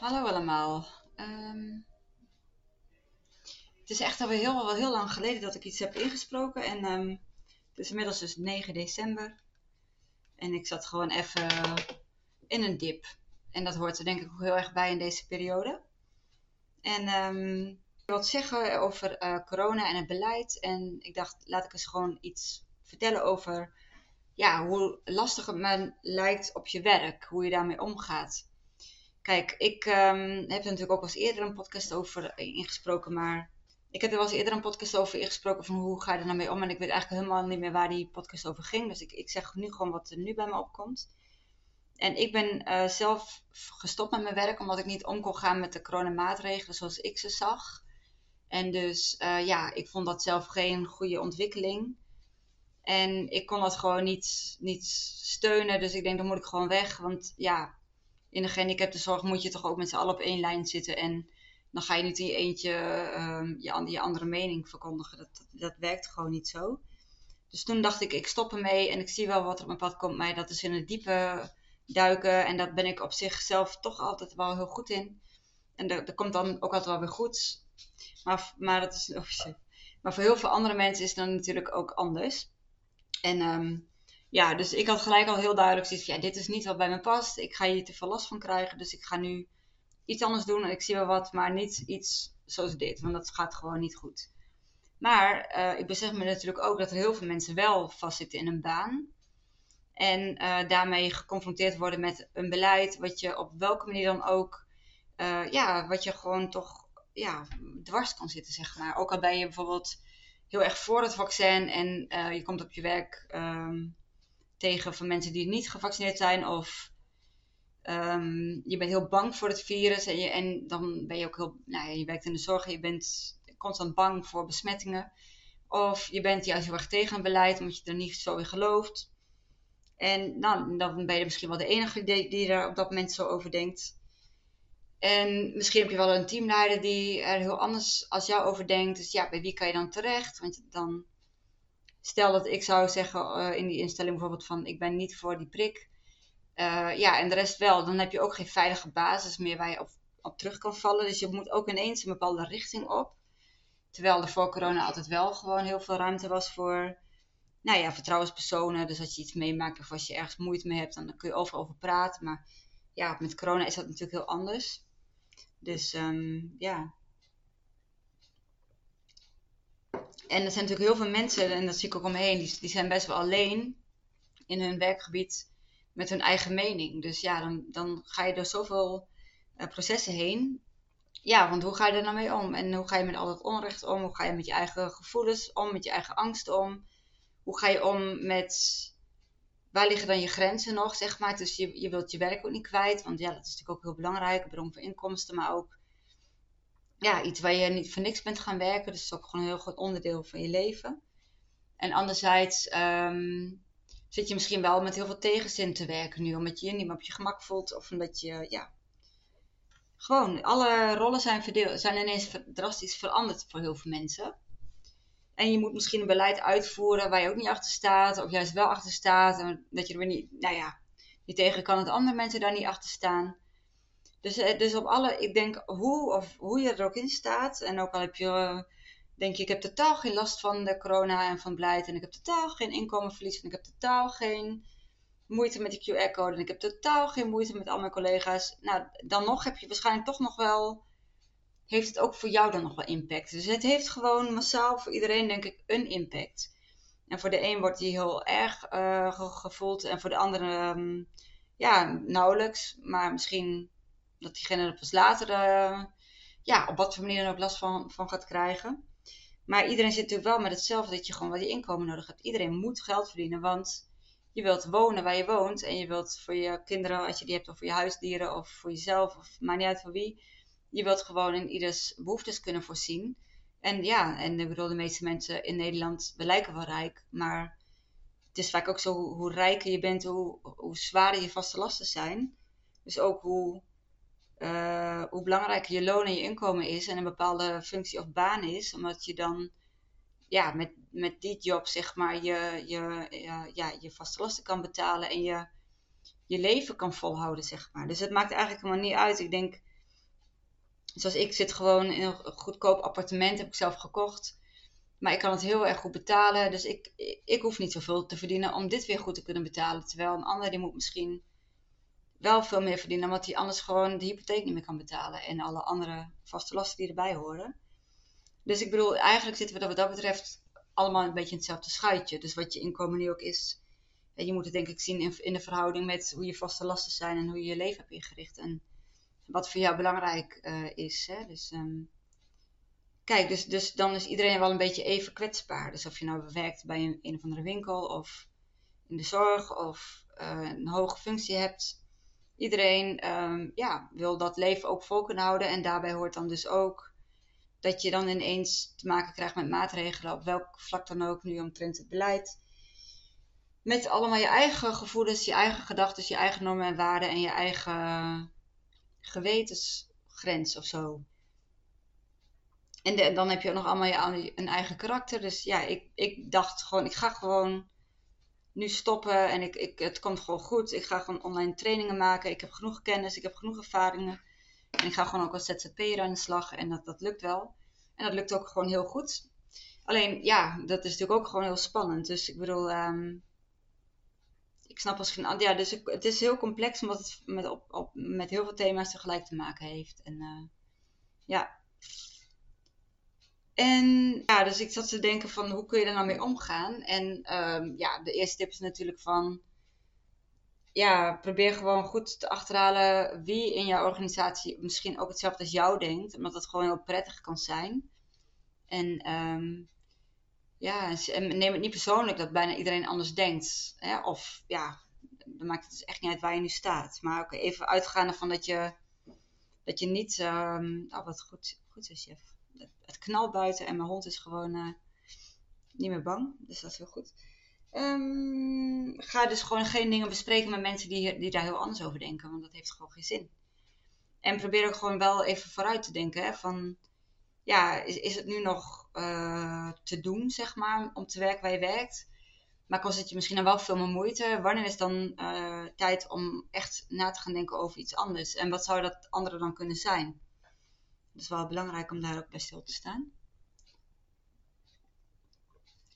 Hallo allemaal. Ehm, het is echt alweer heel, wel heel lang geleden dat ik iets heb ingesproken. En ehm, het is inmiddels dus 9 december. En ik zat gewoon even in een dip. En dat hoort er denk ik ook heel erg bij in deze periode. En um, ik wil wat zeggen over eh, corona en het beleid. En ik dacht, laat ik eens gewoon iets vertellen over ja, hoe lastig het me lijkt op je werk. Hoe je daarmee omgaat. Kijk, ik um, heb er natuurlijk ook wel eens eerder een podcast over ingesproken, maar ik heb er wel eens eerder een podcast over ingesproken van hoe ga je er nou mee om. En ik weet eigenlijk helemaal niet meer waar die podcast over ging. Dus ik, ik zeg nu gewoon wat er nu bij me opkomt. En ik ben uh, zelf gestopt met mijn werk omdat ik niet om kon gaan met de coronamaatregelen zoals ik ze zag. En dus uh, ja, ik vond dat zelf geen goede ontwikkeling. En ik kon dat gewoon niet, niet steunen. Dus ik denk, dan moet ik gewoon weg. Want ja, in de gehandicaptenzorg moet je toch ook met z'n allen op één lijn zitten. En dan ga je niet in je eentje um, je, je, andere mening verkondigen. Dat, dat, dat, werkt gewoon niet zo. Dus toen dacht ik, ik stop ermee en ik zie wel wat er op mijn pad komt. Maar dat is in het diepe duiken. En dat ben ik op zichzelf toch altijd wel heel goed in. En dat, dat komt dan ook altijd wel weer goed. Maar, maar, dat is, maar voor heel veel andere mensen is dan natuurlijk ook anders. En um, ja, dus ik had gelijk al heel duidelijk zoiets ja, dit is niet wat bij me past. Ik ga hier te veel last van krijgen, dus ik ga nu iets anders doen en ik zie wel wat, maar niet iets zoals dit, want dat gaat gewoon niet goed. Maar uh, ik besef me natuurlijk ook dat er heel veel mensen wel vastzitten in een baan. En uh, daarmee geconfronteerd worden met een beleid wat je op welke manier dan ook, uh, ja, wat je gewoon toch ja, dwars kan zitten, zeg maar. Ook al ben je bijvoorbeeld heel erg voor het vaccin en je komt op je werk um, tegen van mensen die niet gevaccineerd zijn of um, je bent heel bang voor het virus en, je, en dan ben je ook heel, nou je werkt in de zorg en je bent constant bang voor besmettingen. Of je bent juist heel erg tegen een beleid omdat je er niet zo in gelooft. En nou, dan ben je misschien wel de enige die, die er op dat moment zo over denkt. En misschien heb je wel een teamleider die er heel anders als jou over denkt. Dus ja, bij wie kan je dan terecht? Want dan stel dat ik zou zeggen uh, in die instelling bijvoorbeeld van ik ben niet voor die prik. Uh, ja, en de rest wel. Dan heb je ook geen veilige basis meer waar je op, op terug kan vallen. Dus je moet ook ineens een bepaalde richting op. Terwijl er voor corona altijd wel gewoon heel veel ruimte was voor nou ja, vertrouwenspersonen. Dus als je iets meemaakt of als je ergens moeite mee hebt, dan kun je overal over praten. Maar ja, met corona is dat natuurlijk heel anders. Dus um, ja, en er zijn natuurlijk heel veel mensen, en dat zie ik ook omheen, die, die zijn best wel alleen in hun werkgebied met hun eigen mening. Dus ja, dan, dan ga je door zoveel uh, processen heen. Ja, want hoe ga je er nou mee om? En hoe ga je met al dat onrecht om? Hoe ga je met je eigen gevoelens om? Met je eigen angsten om? Hoe ga je om met... Waar liggen dan je grenzen nog, zeg maar? Dus je, je wilt je werk ook niet kwijt. Want ja, dat is natuurlijk ook heel belangrijk. Bron voor inkomsten, maar ook ja, iets waar je niet voor niks bent gaan werken. Dus het is ook gewoon een heel groot onderdeel van je leven. En anderzijds um, zit je misschien wel met heel veel tegenzin te werken nu. Omdat je je niet meer op je gemak voelt. Of omdat je, ja... Gewoon, alle rollen zijn, verdeeld, zijn ineens drastisch veranderd voor heel veel mensen. En je moet misschien een beleid uitvoeren waar je ook niet achter staat. Of juist wel achter staat. En dat je er weer niet, nou ja, niet tegen kan dat andere mensen daar niet achter staan. Dus, eh, dus op alle, ik denk hoe, of hoe je er ook in staat. En ook al heb je, eh, denk je, ik heb totaal geen last van de corona en van beleid. En ik heb totaal geen inkomenverlies. En ik heb totaal geen moeite met de QR-code. En ik heb totaal geen moeite met al mijn collega's. Nou, dan nog heb je waarschijnlijk toch nog wel, heeft het ook voor jou dan nog wel impact. Dus het heeft gewoon massaal voor iedereen, denk ik, een impact. En voor de een wordt die heel erg uh, gevoeld. En voor de andere, um, ja, nauwelijks. Maar misschien dat diegene er pas later, uh, ja, op wat voor manier dan ook last van, van gaat krijgen. Maar iedereen zit natuurlijk wel met hetzelfde, dat je gewoon wat je inkomen nodig hebt. Iedereen moet geld verdienen, want je wilt wonen waar je woont. En je wilt voor je kinderen, als je die hebt, of voor je huisdieren, of voor jezelf, of maakt niet uit voor wie. Je wilt gewoon in ieders behoeftes kunnen voorzien. En ja, en ik bedoel, de meeste mensen in Nederland, we lijken wel rijk, maar het is vaak ook zo, hoe, hoe rijker je bent, hoe, hoe zwaarder je vaste lasten zijn. Dus ook hoe uh, hoe belangrijk je loon en je inkomen is en een bepaalde functie of baan is. Omdat je dan ja, met, met die job zeg maar je, je, ja, je vaste lasten kan betalen en je, je leven kan volhouden zeg maar. Dus het maakt eigenlijk helemaal niet uit. Ik denk Zoals ik zit gewoon in een goedkoop appartement, heb ik zelf gekocht. Maar ik kan het heel erg goed betalen. Dus ik, ik hoef niet zoveel te verdienen om dit weer goed te kunnen betalen. Terwijl een ander die moet misschien wel veel meer verdienen. Omdat hij anders gewoon de hypotheek niet meer kan betalen. En alle andere vaste lasten die erbij horen. Dus ik bedoel, eigenlijk zitten we wat dat betreft allemaal een beetje in hetzelfde schuitje. Dus wat je inkomen nu ook is. Je moet het denk ik zien in, in de verhouding met hoe je vaste lasten zijn en hoe je je leven hebt ingericht. En wat voor jou belangrijk uh, is. Hè? Dus um, kijk, dus, dus dan is iedereen wel een beetje even kwetsbaar. Dus of je nou werkt bij een, een of andere winkel of in de zorg of uh, een hoge functie hebt. Iedereen um, ja, wil dat leven ook vol kunnen houden. En daarbij hoort dan dus ook dat je dan ineens te maken krijgt met maatregelen op welk vlak dan ook, nu omtrent het beleid. Met allemaal je eigen gevoelens, je eigen gedachten, je eigen normen en waarden en je eigen gewetensgrens of zo. En, dan heb je ook nog allemaal je, een eigen karakter. Dus ja, ik, ik dacht gewoon, ik ga gewoon nu stoppen en ik, ik, het komt gewoon goed. Ik ga gewoon online trainingen maken. Ik heb genoeg kennis, ik heb genoeg ervaringen. En ik ga gewoon ook als ZZP'er aan de slag en dat, dat lukt wel. En dat lukt ook gewoon heel goed. Alleen ja, dat is natuurlijk ook gewoon heel spannend. Dus ik bedoel, ehm, ik snap als geen. Ja, dus het is heel complex omdat het met, op, op, met heel veel thema's tegelijk te maken heeft. En uh, ja. En ja, dus ik zat te denken van hoe kun je er nou mee omgaan? En um, ja, de eerste tip is natuurlijk van. Ja, probeer gewoon goed te achterhalen wie in jouw organisatie misschien ook hetzelfde als jou denkt. Omdat het gewoon heel prettig kan zijn. En um, ja, neem het niet persoonlijk dat bijna iedereen anders denkt. Hè? Of ja, dan maakt het dus echt niet uit waar je nu staat. Maar ook even uitgaande van dat je, dat je niet. Um, oh, wat goed, goed is, chef. Het knalt buiten en mijn hond is gewoon uh, niet meer bang. Dus dat is heel goed. Um, ga dus gewoon geen dingen bespreken met mensen die, die daar heel anders over denken. Want dat heeft gewoon geen zin. En probeer ook gewoon wel even vooruit te denken. Hè, van ja, is, is het nu nog uh, te doen, zeg maar, om te werken waar je werkt? Maar kost het je misschien dan wel veel meer moeite? Wanneer is dan uh, tijd om echt na te gaan denken over iets anders? En wat zou dat andere dan kunnen zijn? Is wel belangrijk om daar ook bij stil te staan.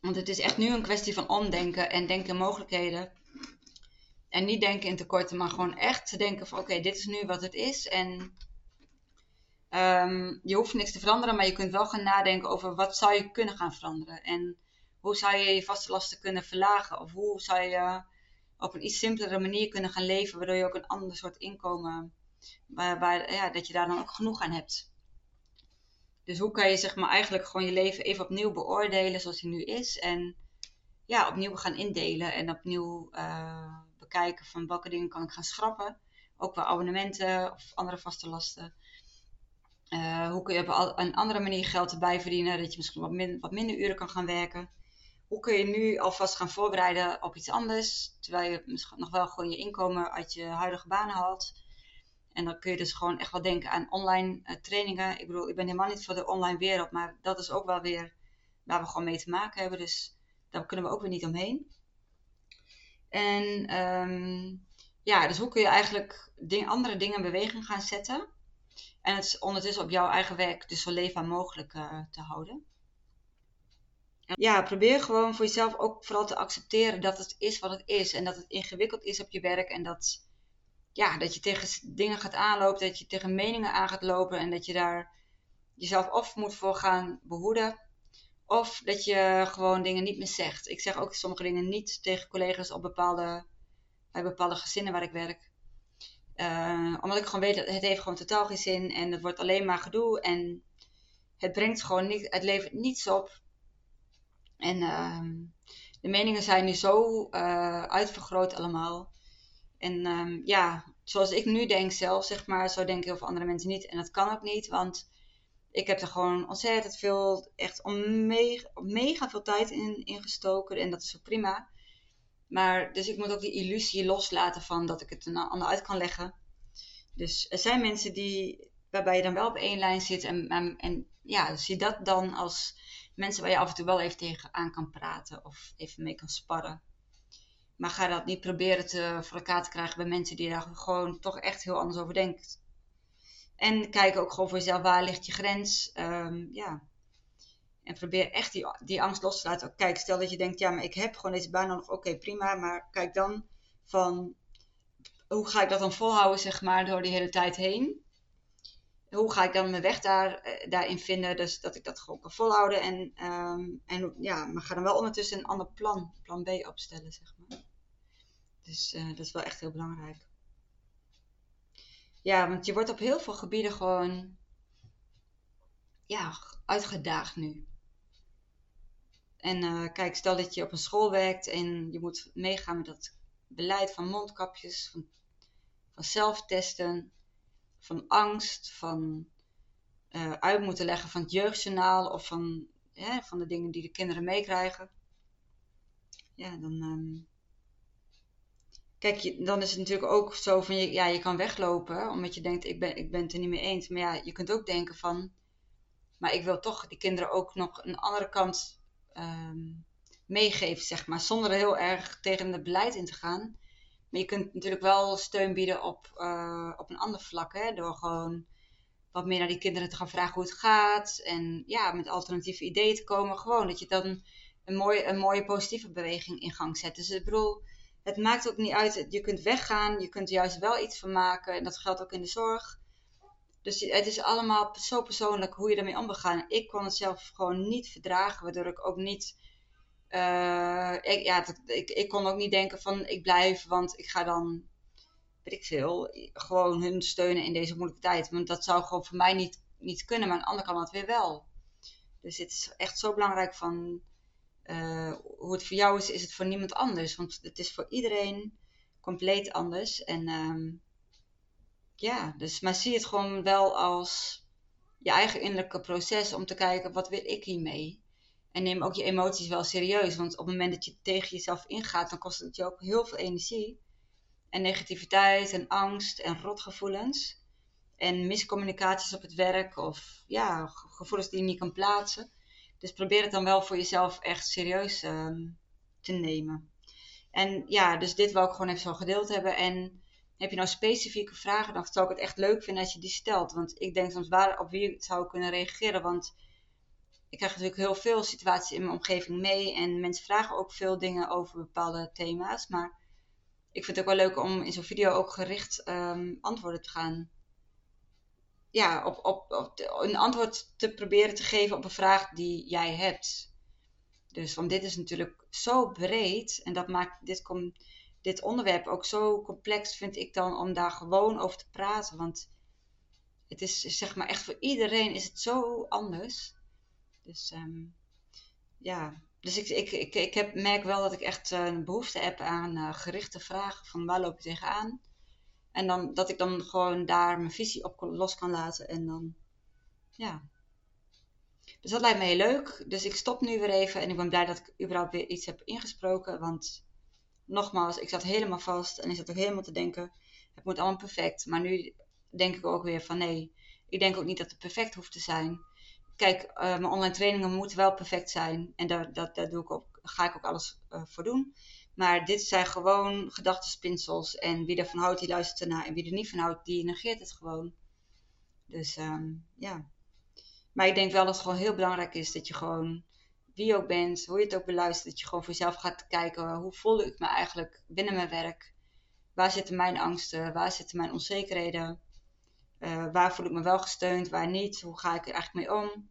Want het is echt nu een kwestie van omdenken en denken in mogelijkheden. En niet denken in tekorten, maar gewoon echt denken van oké, dit is nu wat het is. En Um, je hoeft niks te veranderen, maar je kunt wel gaan nadenken over wat zou je kunnen gaan veranderen. En hoe zou je je vaste lasten kunnen verlagen? Of hoe zou je op een iets simpelere manier kunnen gaan leven, waardoor je ook een ander soort inkomen, waar, ja, dat je daar dan ook genoeg aan hebt. Dus hoe kan je zeg maar eigenlijk gewoon je leven even opnieuw beoordelen zoals hij nu is. En ja, opnieuw gaan indelen en opnieuw uh, bekijken van welke dingen kan ik gaan schrappen. Ook qua abonnementen of andere vaste lasten. Uh, hoe kun je op een andere manier geld erbij verdienen, dat je misschien wat, wat minder uren kan gaan werken. Hoe kun je nu alvast gaan voorbereiden op iets anders, terwijl je misschien nog wel gewoon je inkomen uit je huidige baan haalt. En dan kun je dus gewoon echt wel denken aan online uh, trainingen. Ik bedoel, ik ben helemaal niet voor de online wereld, maar dat is ook wel weer waar we gewoon mee te maken hebben. Dus daar kunnen we ook weer niet omheen. En um, ja, dus hoe kun je eigenlijk andere dingen in beweging gaan zetten en het ondertussen op jouw eigen werk dus zo leefbaar mogelijk uh, te houden. Ja, probeer gewoon voor jezelf ook vooral te accepteren dat het is wat het is. En dat het ingewikkeld is op je werk. En dat, ja, dat je tegen dingen gaat aanlopen. Dat je tegen meningen aan gaat lopen. En dat je daar jezelf of moet voor gaan behoeden. Of dat je gewoon dingen niet meer zegt. Ik zeg ook sommige dingen niet tegen collega's op bepaalde, bij bepaalde gezinnen waar ik werk. Uh, omdat ik gewoon weet dat het heeft gewoon totaal geen zin en het wordt alleen maar gedoe en het brengt gewoon niet, het levert niets op. En uh, de meningen zijn nu zo uh, uitvergroot allemaal. En um, ja, zoals ik nu denk zelf, zeg maar, zo denken heel veel andere mensen niet. En dat kan ook niet, want ik heb er gewoon ontzettend veel, echt mega, veel tijd in, in gestoken. En dat is zo prima. Maar, dus ik moet ook die illusie loslaten van dat ik het een ander uit kan leggen. Dus er zijn mensen die, waarbij je dan wel op één lijn zit. En, en, en ja, zie dat dan als mensen waar je af en toe wel even tegen aan kan praten. Of even mee kan sparren. Maar ga dat niet proberen te, voor elkaar te krijgen bij mensen die daar gewoon toch echt heel anders over denken. En kijk ook gewoon voor jezelf, waar ligt je grens? Um, ja. En probeer echt die, die angst los te laten. Kijk, stel dat je denkt, ja, maar ik heb gewoon deze baan nodig. Oké, prima. Maar kijk dan van, hoe ga ik dat dan volhouden, zeg maar, door die hele tijd heen? Hoe ga ik dan mijn weg daar, eh, daarin vinden, dus dat ik dat gewoon kan volhouden. En, um, en ja, maar ga dan wel ondertussen een ander plan, plan B opstellen, zeg maar. Dus uh, dat is wel echt heel belangrijk. Ja, want je wordt op heel veel gebieden gewoon ja, uitgedaagd nu. En uh, kijk, stel dat je op een school werkt en je moet meegaan met dat beleid van mondkapjes, van, van zelftesten, van angst, van uh, uit moeten leggen van het jeugdjournaal of van, hè, van de dingen die de kinderen meekrijgen. Ja, dan. Um, kijk, je, dan is het natuurlijk ook zo van je, ja, je kan weglopen omdat je denkt, ik ben, ik ben het er niet mee eens. Maar ja, je kunt ook denken van, maar ik wil toch die kinderen ook nog een andere kant um, meegeven, zeg maar. Zonder er heel erg tegen het beleid in te gaan. Maar je kunt natuurlijk wel steun bieden op, uh, op een ander vlak. Hè? Door gewoon wat meer naar die kinderen te gaan vragen hoe het gaat. En ja, met alternatieve ideeën te komen. Gewoon dat je dan een mooie, een mooie positieve beweging in gang zet. Dus ik bedoel, het maakt ook niet uit. Je kunt weggaan. Je kunt juist wel iets van maken. En dat geldt ook in de zorg. Dus het is allemaal zo persoonlijk hoe je ermee om gaan. Ik kon het zelf gewoon niet verdragen, waardoor ik ook niet. Uh, ik, ik, kon ook niet denken van ik blijf, want ik ga dan, weet ik veel, gewoon hun steunen in deze moeilijke tijd. Want dat zou gewoon voor mij niet, niet kunnen, maar aan de andere kant weer wel. Dus het is echt zo belangrijk van uh, hoe het voor jou is, is het voor niemand anders. Want het is voor iedereen compleet anders. En um, ja, dus, maar zie het gewoon wel als je eigen innerlijke proces om te kijken wat wil ik hiermee. En neem ook je emoties wel serieus, want op het moment dat je tegen jezelf ingaat, dan kost het je ook heel veel energie. En negativiteit en angst en rotgevoelens. En miscommunicaties op het werk of ja, gevoelens die je niet kan plaatsen. Dus probeer het dan wel voor jezelf echt serieus um, te nemen. En ja, dus dit wil ik gewoon even zo gedeeld hebben. En heb je nou specifieke vragen, dan zou ik het echt leuk vinden als je die stelt. Want ik denk soms waar, op wie ik zou kunnen reageren. Want ik krijg natuurlijk heel veel situaties in mijn omgeving mee. En mensen vragen ook veel dingen over bepaalde thema's. Maar ik vind het ook wel leuk om in zo'n video ook gericht um, antwoorden te gaan. Ja, op, op, op een antwoord te proberen te geven op een vraag die jij hebt. Dus want dit is natuurlijk zo breed. En dat maakt, dit komt dit onderwerp ook zo complex vind ik dan om daar gewoon over te praten. Want het is zeg maar echt voor iedereen is het zo anders. Dus um, ja, dus ik, ik, ik, ik heb, merk wel dat ik echt uh, een behoefte heb aan uh, gerichte vragen van waar loop je tegenaan. En dan, dat ik dan gewoon daar mijn visie op los kan laten en dan, ja. Dus dat lijkt me heel leuk. Dus ik stop nu weer even en ik ben blij dat ik überhaupt weer iets heb ingesproken. Want nogmaals, ik zat helemaal vast en ik zat ook helemaal te denken, het moet allemaal perfect. Maar nu denk ik ook weer van nee, ik denk ook niet dat het perfect hoeft te zijn. Kijk, uh, mijn online trainingen moeten wel perfect zijn en daar, dat, doe ik ook, ga ik ook alles uh, voor doen. Maar dit zijn gewoon gedachtenspinsels en wie ervan houdt, die luistert ernaar en wie er niet van houdt, die negeert het gewoon. Dus um, ja. Maar ik denk wel dat het gewoon heel belangrijk is dat je gewoon wie je ook bent, hoe je het ook beluistert, dat je gewoon voor jezelf gaat kijken, hoe voel ik me eigenlijk binnen mijn werk? Waar zitten mijn angsten? Waar zitten mijn onzekerheden? Uh, waar voel ik me wel gesteund, waar niet? Hoe ga ik er eigenlijk mee om?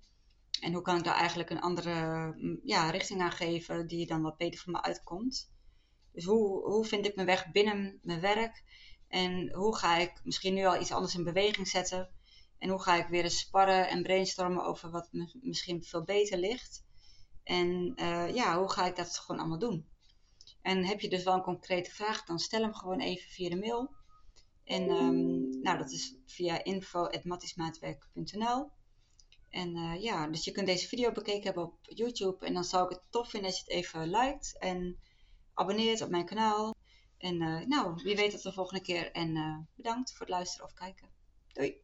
En hoe kan ik daar eigenlijk een andere mm, ja, richting aan geven die dan wat beter voor me uitkomt? Dus hoe, hoe vind ik mijn weg binnen mijn werk? En hoe ga ik misschien nu al iets anders in beweging zetten? En hoe ga ik weer eens sparren en brainstormen over wat misschien veel beter ligt? En uh, ja, hoe ga ik dat gewoon allemaal doen? En heb je dus wel een concrete vraag, dan stel hem gewoon even via de mail. En um, nou, dat is via info.mattismaatwerk.nl En uh, ja, dus je kunt deze video bekeken hebben op YouTube. En dan zou ik het tof vinden als je het even liked en abonneert op mijn kanaal. En uh, nou, wie weet tot de volgende keer. En bedankt voor het luisteren of kijken. Doei!